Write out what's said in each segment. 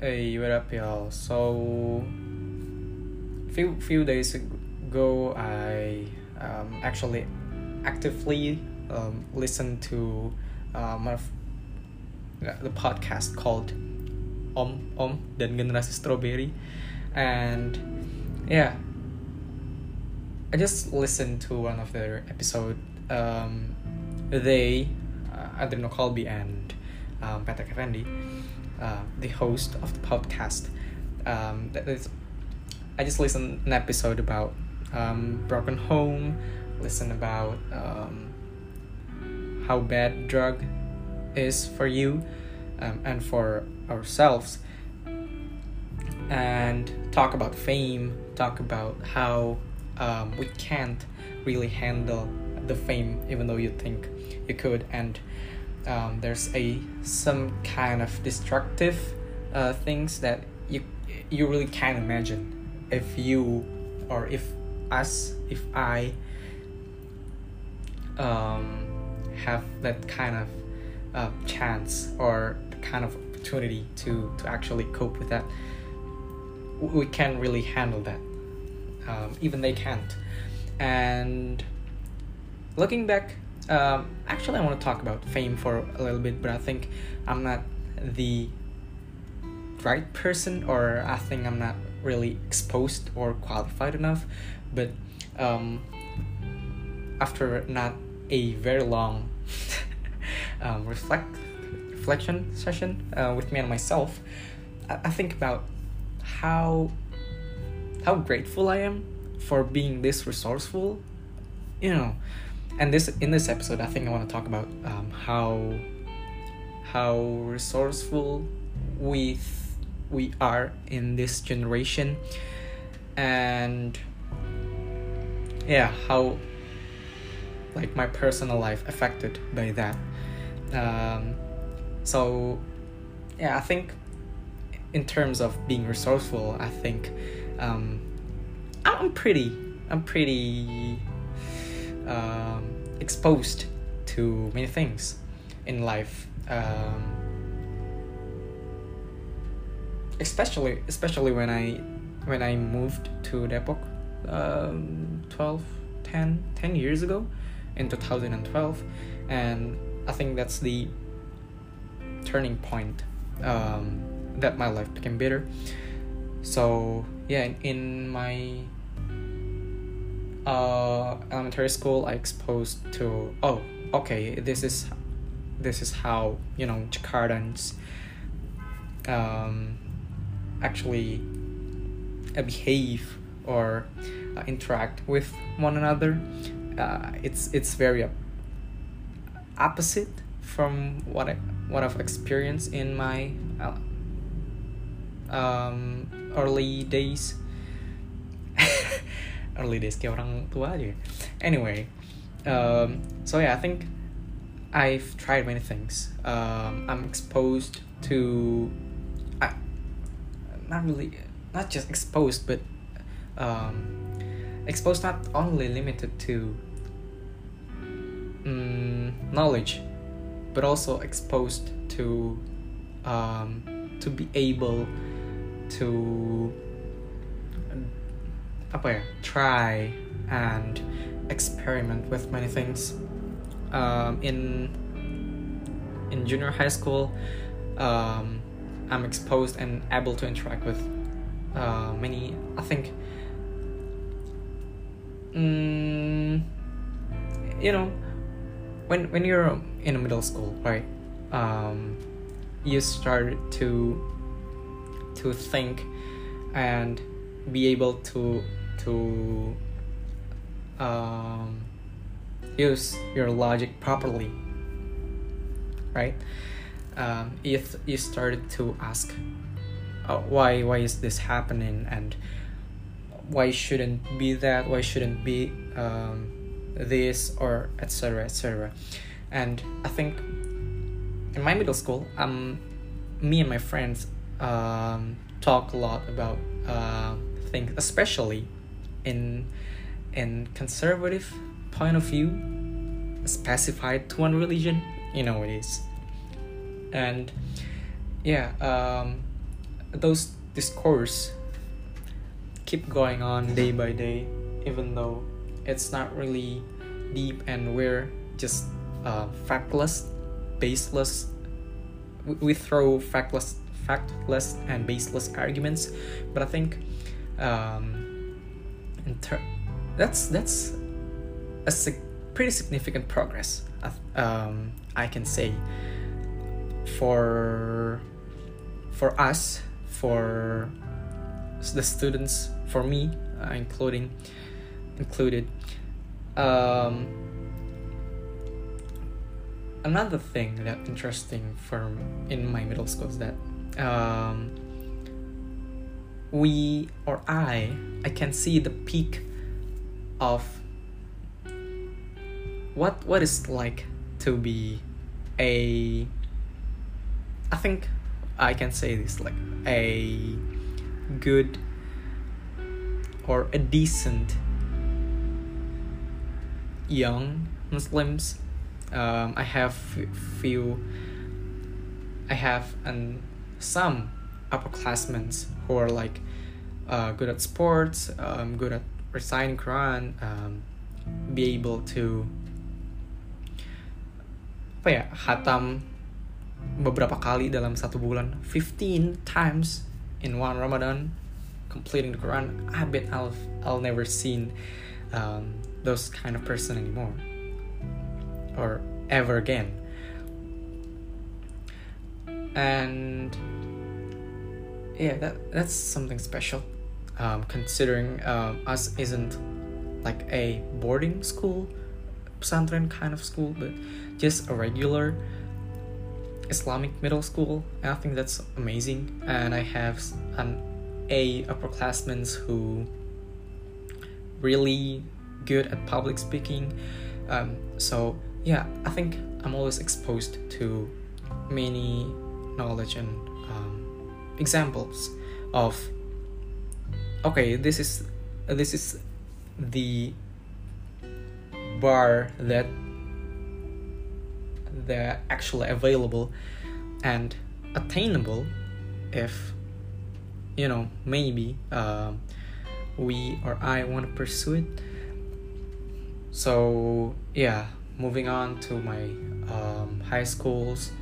Hey, what up, y'all? So, few few days ago, I um, actually actively um, listened to um, the podcast called Om Om dan Generasi Strawberry, and yeah, I just listened to one of their episode. Um, they, uh, Adreno Colby and um, Patrick Effendi uh, the host of the podcast. Um, I just listened an episode about um, broken home. Listen about um, how bad drug is for you um, and for ourselves, and talk about fame. Talk about how um, we can't really handle the fame, even though you think you could, and um, there's a some kind of destructive uh, things that you you really can't imagine. If you or if us if I um, have that kind of uh, chance or kind of opportunity to to actually cope with that we can't really handle that. Um, even they can't. And looking back um, actually, I want to talk about fame for a little bit, but I think I'm not the right person, or I think I'm not really exposed or qualified enough. But um, after not a very long um, reflect reflection session uh, with me and myself, I, I think about how how grateful I am for being this resourceful. You know, and this in this episode, I think I want to talk about um, how how resourceful we we are in this generation, and yeah, how like my personal life affected by that. Um, so yeah, I think in terms of being resourceful, I think um, I'm pretty I'm pretty um, exposed to many things in life um, especially especially when I when I moved to Depok um, 12 10 10 years ago in 2012 and I think that's the turning point um, that my life became better. So yeah in, in my uh, elementary school, I exposed to oh okay this is this is how you know Jakartans um, actually uh, behave or uh, interact with one another. Uh, it's it's very opposite from what I what I've experienced in my uh, um, early days early days kayak orang tua aja. Anyway um, so yeah I think I've tried many things. Um, I'm exposed to I, not really not just exposed but um, exposed not only limited to um, knowledge but also exposed to um, to be able to apa ya try and experiment with many things. Um, in in junior high school um, i'm exposed and able to interact with uh, many i think mm, you know when when you're in a middle school right um, you start to to think and be able to to um, use your logic properly right? Um, if you started to ask uh, why why is this happening and why shouldn't be that why shouldn't be um, this or etc etc and i think in my middle school um me and my friends um, talk a lot about uh, things especially in in conservative point of view specified to one religion you know it is. And yeah um, those discourse keep going on day by day even though it's not really deep and we're just uh, factless baseless. We, we throw factless factless and baseless arguments but i think um, that's that's a sig- pretty significant progress um, i can say. For for us for the students for me uh, including included um, another thing that interesting from in my middle school is that um, we or I I can see the peak of what what is like to be a I think I can say this like a good or a decent young Muslims. Um, I have few. I have and some upperclassmen who are like uh, good at sports, um, good at reciting Quran, um, be able to apa ya hatam beberapa kali dalam satu bulan. 15 times in one Ramadan completing the Quran. I bet I'll I'll never seen um, those kind of person anymore. Or ever again. And yeah that that's something special. Um, considering um, us isn't like a boarding school pesantren kind of school but just a regular islamic middle school and i think that's amazing. And i have an a upperclassmen who really good at public speaking. Um, so yeah i think i'm always exposed to many knowledge and um, examples of okay this is this is the bar that they're actually available and attainable if you know maybe uh, we or i want to pursue it. So yeah moving on to my um, high schools.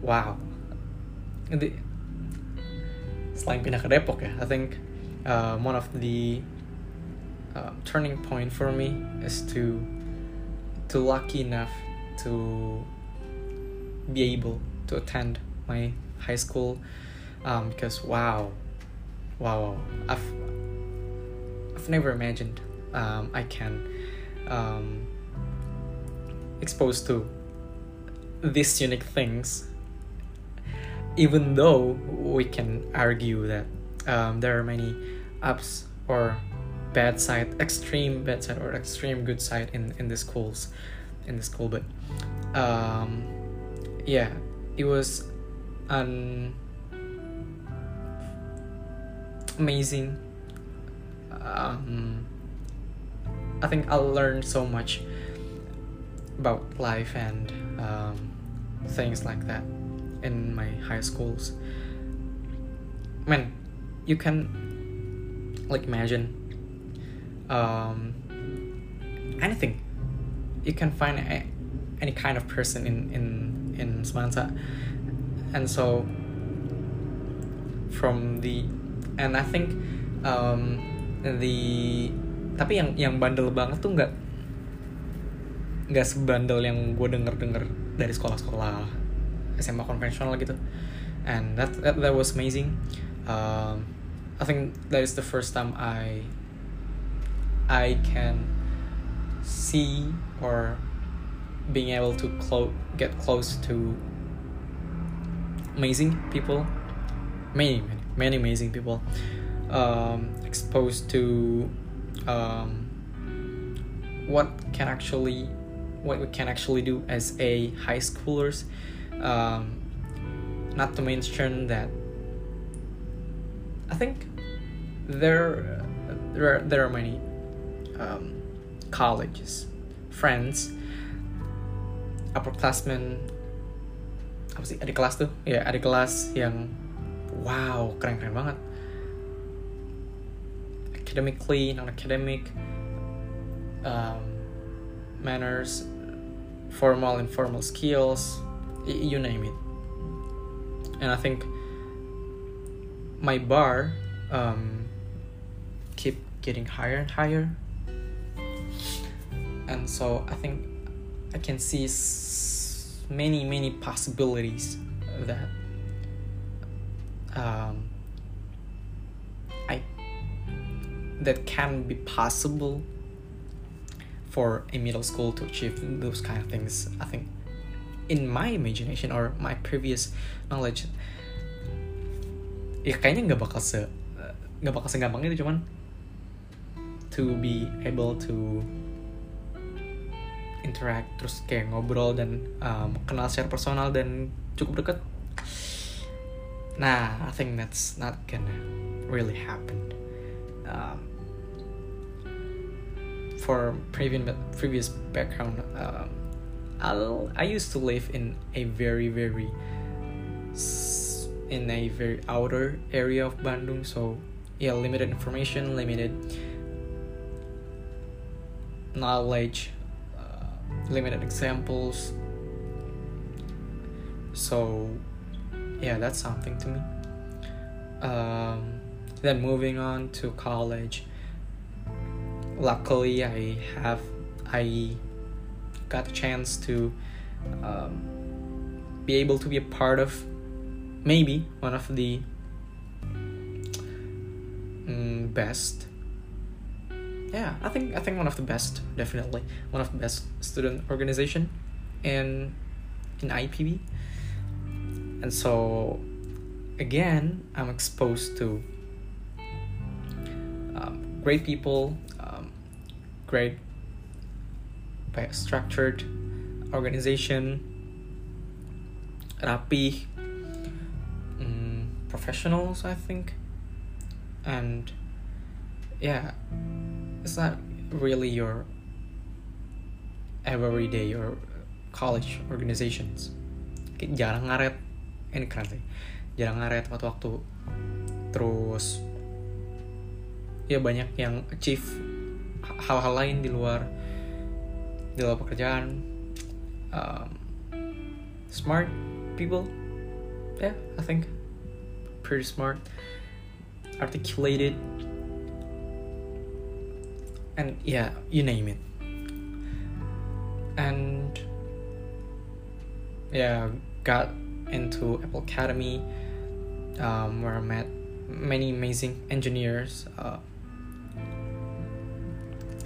Wow. The, selain pindah ke Depok ya I think uh, one of the uh, turning point for me is to to lucky enough to be able to attend my high school um, because wow wow I've I've never imagined um, I can um, exposed to these unique things even though we can argue that um, there are many ups or bad side extreme bad side or extreme good side in in the schools in the school but um, yeah it was an amazing um, I think I learned so much about life and um, things like that in my high schools. Man, you can like imagine um, anything. You can find a, any kind of person in in in Semansa, and so from the and I think um, the tapi yang yang bandel banget tuh nggak nggak sebandel yang gue denger denger dari sekolah-sekolah SMA konvensional gitu. And that that, that was amazing. Um, I think that is the first time I I can see or being able to clo- get close to amazing people. Many many many amazing people. Um, exposed to um, what can actually what we can actually do as a high schoolers um, not to mention that I think there there are, there are many um, colleges friends upperclassmen apa sih adik kelas tuh? Ya adik kelas yang wow keren keren banget. Academically non academic um, manners formal informal skills you name it. And i think my bar um, keep getting higher and higher. And so i think i can see many many possibilities that. Um, I that can be possible for a middle school to achieve those kind of things. I think in my imagination or my previous knowledge, ya kayaknya nggak bakal se nggak bakal segampang itu cuman to be able to interact terus kayak ngobrol dan um, kenal secara personal dan cukup dekat nah I think that's not gonna really happen. Um, for previous previous background um, I'll, I used to live in a very very in a very outer area of Bandung so yeah limited information limited knowledge limited examples. So yeah that's something to me. Um, then moving on to college. Luckily i have i got a chance to um, be able to be a part of maybe one of the um, best. Yeah i think i think one of the best definitely. One of the best student organization in in ipb and so again i'm exposed to um, great people um, great structured organization. Rapi um, professionals i think. And yeah it's not really your everyday or college organizations. Kayak jarang ngaret. Ini keren sih. Jarang ngaret waktu-waktu terus ya banyak yang achieve hal-hal lain di luar di luar pekerjaan um, smart people? Yeah I think. Pretty smart articulated and yeah you name it. And yeah got into apple academy um, where i met many amazing engineers uh,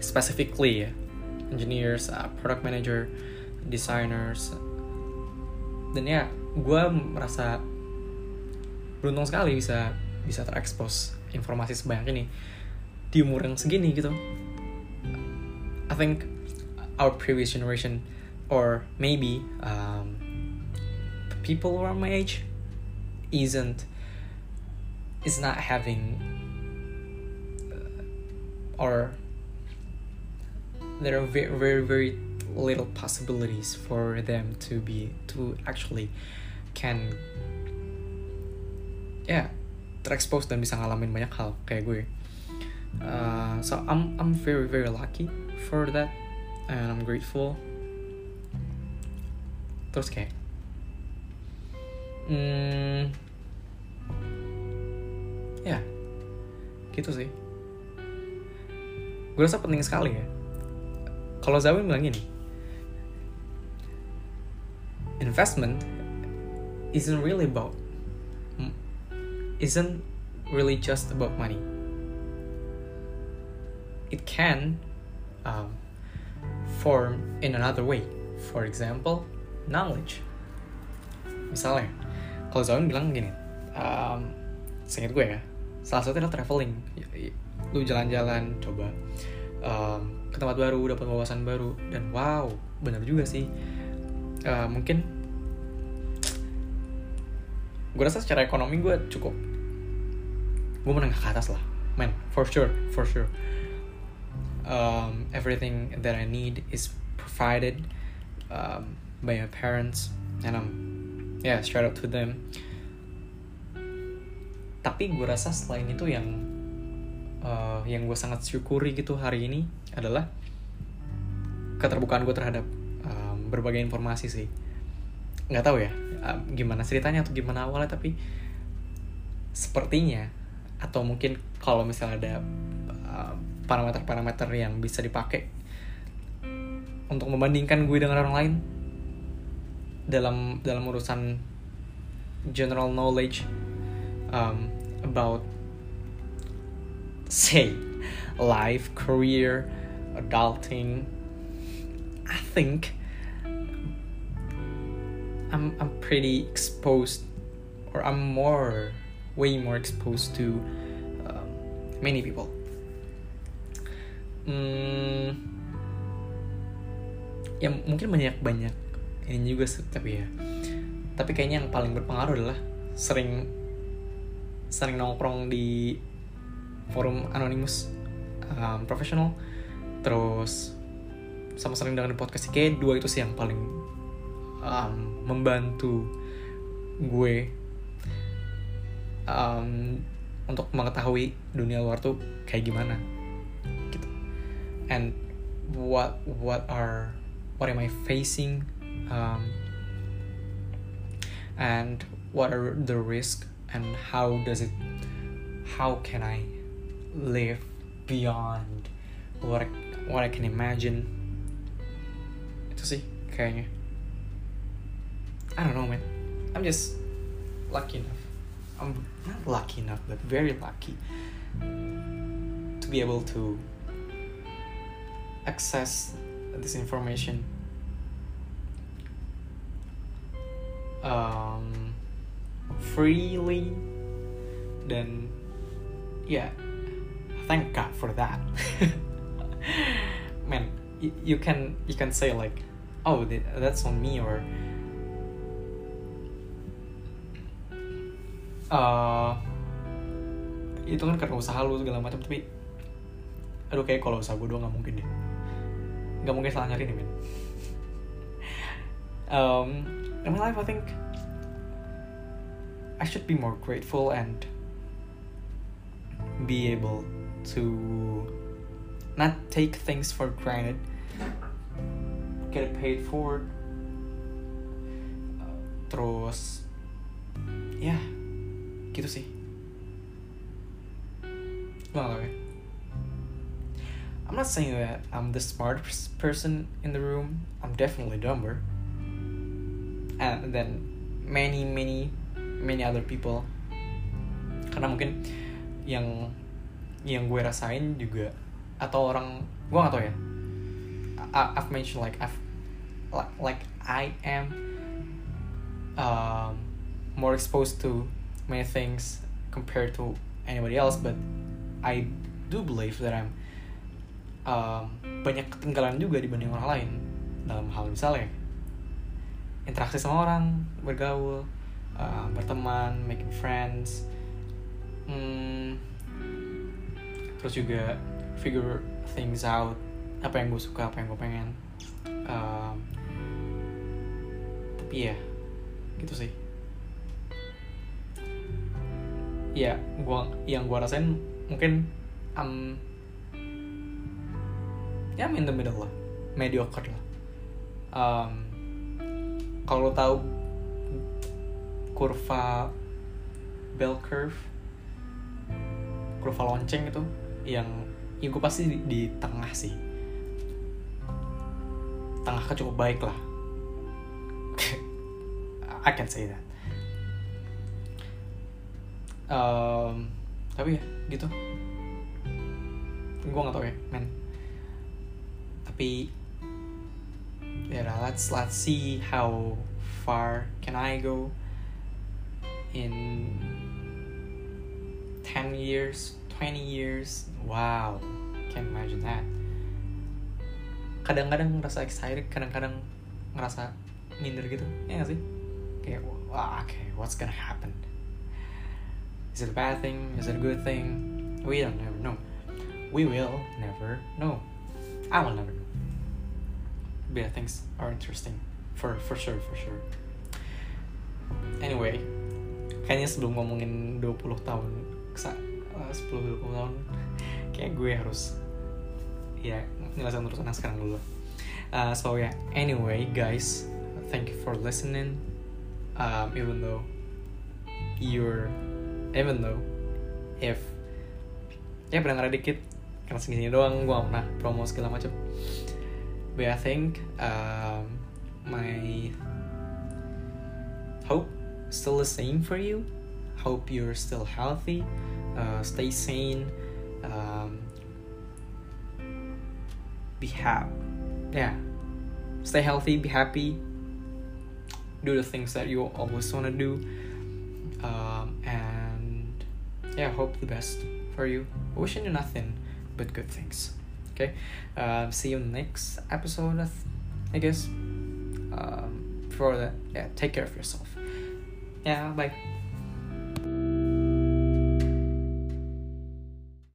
specifically engineers uh, product manager designers. Dan ya gue merasa beruntung sekali bisa bisa terekspos informasi sebanyak ini. Di umur yang segini gitu. I think our previous generation, or maybe um, people around my age, isn't is not having uh, or there are very very very little possibilities for them to be to actually can yeah terexpose dan bisa ngalamin banyak hal kayak gue. Uh, so I'm I'm very very lucky for that and I'm grateful. Terus kayak hmm, ya gitu sih. Gue rasa penting sekali ya kalau Zawin bilang gini investment isn't really about isn't really just about money it can um, form in another way. For example, knowledge. Misalnya, kalau Zaun bilang gini, um, seingat gue ya, salah satu adalah traveling. Lu jalan-jalan, coba um, ke tempat baru, dapat wawasan baru, dan wow, benar juga sih. Uh, mungkin gue rasa secara ekonomi gue cukup. Gue menengah ke atas lah. Man for sure for sure. Um, everything that I need is provided um, by my parents, and I'm yeah shout out to them. tapi gue rasa selain itu yang uh, yang gue sangat syukuri gitu hari ini adalah keterbukaan gue terhadap um, berbagai informasi sih. Nggak tahu ya uh, gimana ceritanya atau gimana awalnya tapi sepertinya atau mungkin kalau misalnya ada uh, parameter-parameter yang bisa dipakai untuk membandingkan gue dengan orang lain dalam dalam urusan general knowledge um, about say life, career, adulting. I think I'm I'm pretty exposed, or I'm more, way more exposed to um, many people. Hmm, ya mungkin banyak banyak ini juga tapi ya tapi kayaknya yang paling berpengaruh adalah sering sering nongkrong di forum anonimus um, profesional terus sama sering dengan podcast kayak dua itu sih yang paling um, membantu gue um, untuk mengetahui dunia luar tuh kayak gimana gitu. And what what are what am I facing um, and what are the risks and how does it how can I live beyond what what I can imagine. Itu sih kayaknya I don't know man. I'm just lucky enough. I'm not lucky enough but very lucky to be able to access this information. Um, freely ya yeah, thank God for that you, can you can say like oh that's on me or uh, itu kan karena usaha lu segala macam. Tapi aduh kayak kalau usaha gue doang nggak mungkin deh. Nggak mungkin salah nyari nih men. Um, in my life I think I should be more grateful and be able to not take things for granted, get paid forward. terus, ya, gitu sih. Well, okay. I'm not saying that I'm the smartest person in the room. I'm definitely dumber. And then many, many many other people karena mungkin yang yang gue rasain juga atau orang gue gak tau ya I, I've mentioned like I've like, like I am um, more exposed to many things compared to anybody else but I do believe that I'm um, banyak ketinggalan juga dibanding orang lain dalam hal misalnya. Interaksi sama orang bergaul uh, berteman making friends hmm, terus juga figure things out apa yang gue suka apa yang gue pengen. Uh, tapi ya gitu sih. Ya gua yang gue rasain mungkin um, ya I'm in the middle lah mediocre lah. Um, kalau tahu kurva bell curve kurva lonceng itu yang ya gue pasti di, di tengah sih tengah ke cukup baik lah I can say that um, tapi ya gitu gue gak tau ya men tapi ya yeah, let's let's see how far can I go in 10 years, 20 years. Wow, can't imagine that. Kadang-kadang ngerasa excited, kadang-kadang ngerasa minder gitu. Ya gak sih? Kayak, wah, okay, what's gonna happen? Is it a bad thing? Is it a good thing? We don't never know. We will never know. I will never know. But yeah, things are interesting. For, for sure, for sure. Anyway, kayaknya sebelum ngomongin 20 tahun kesa- uh, 10 20 tahun kayak gue harus ya ngelakuin urusan yang sekarang dulu. Uh, so yeah. Anyway guys thank you for listening. Um, even though you're even though if ya pendengar dikit karena segini doang gue gak pernah promo segala macam. But I think um, my hope still the same for you. Hope you're still healthy. Uh, stay sane. Um, be happy yeah. stay healthy be happy do the things that you always want to do um, and yeah hope the best for you. Wishing you nothing but good things. Okay? Um, see you next episode i guess. Um, before that yeah take care of yourself. Yeah bye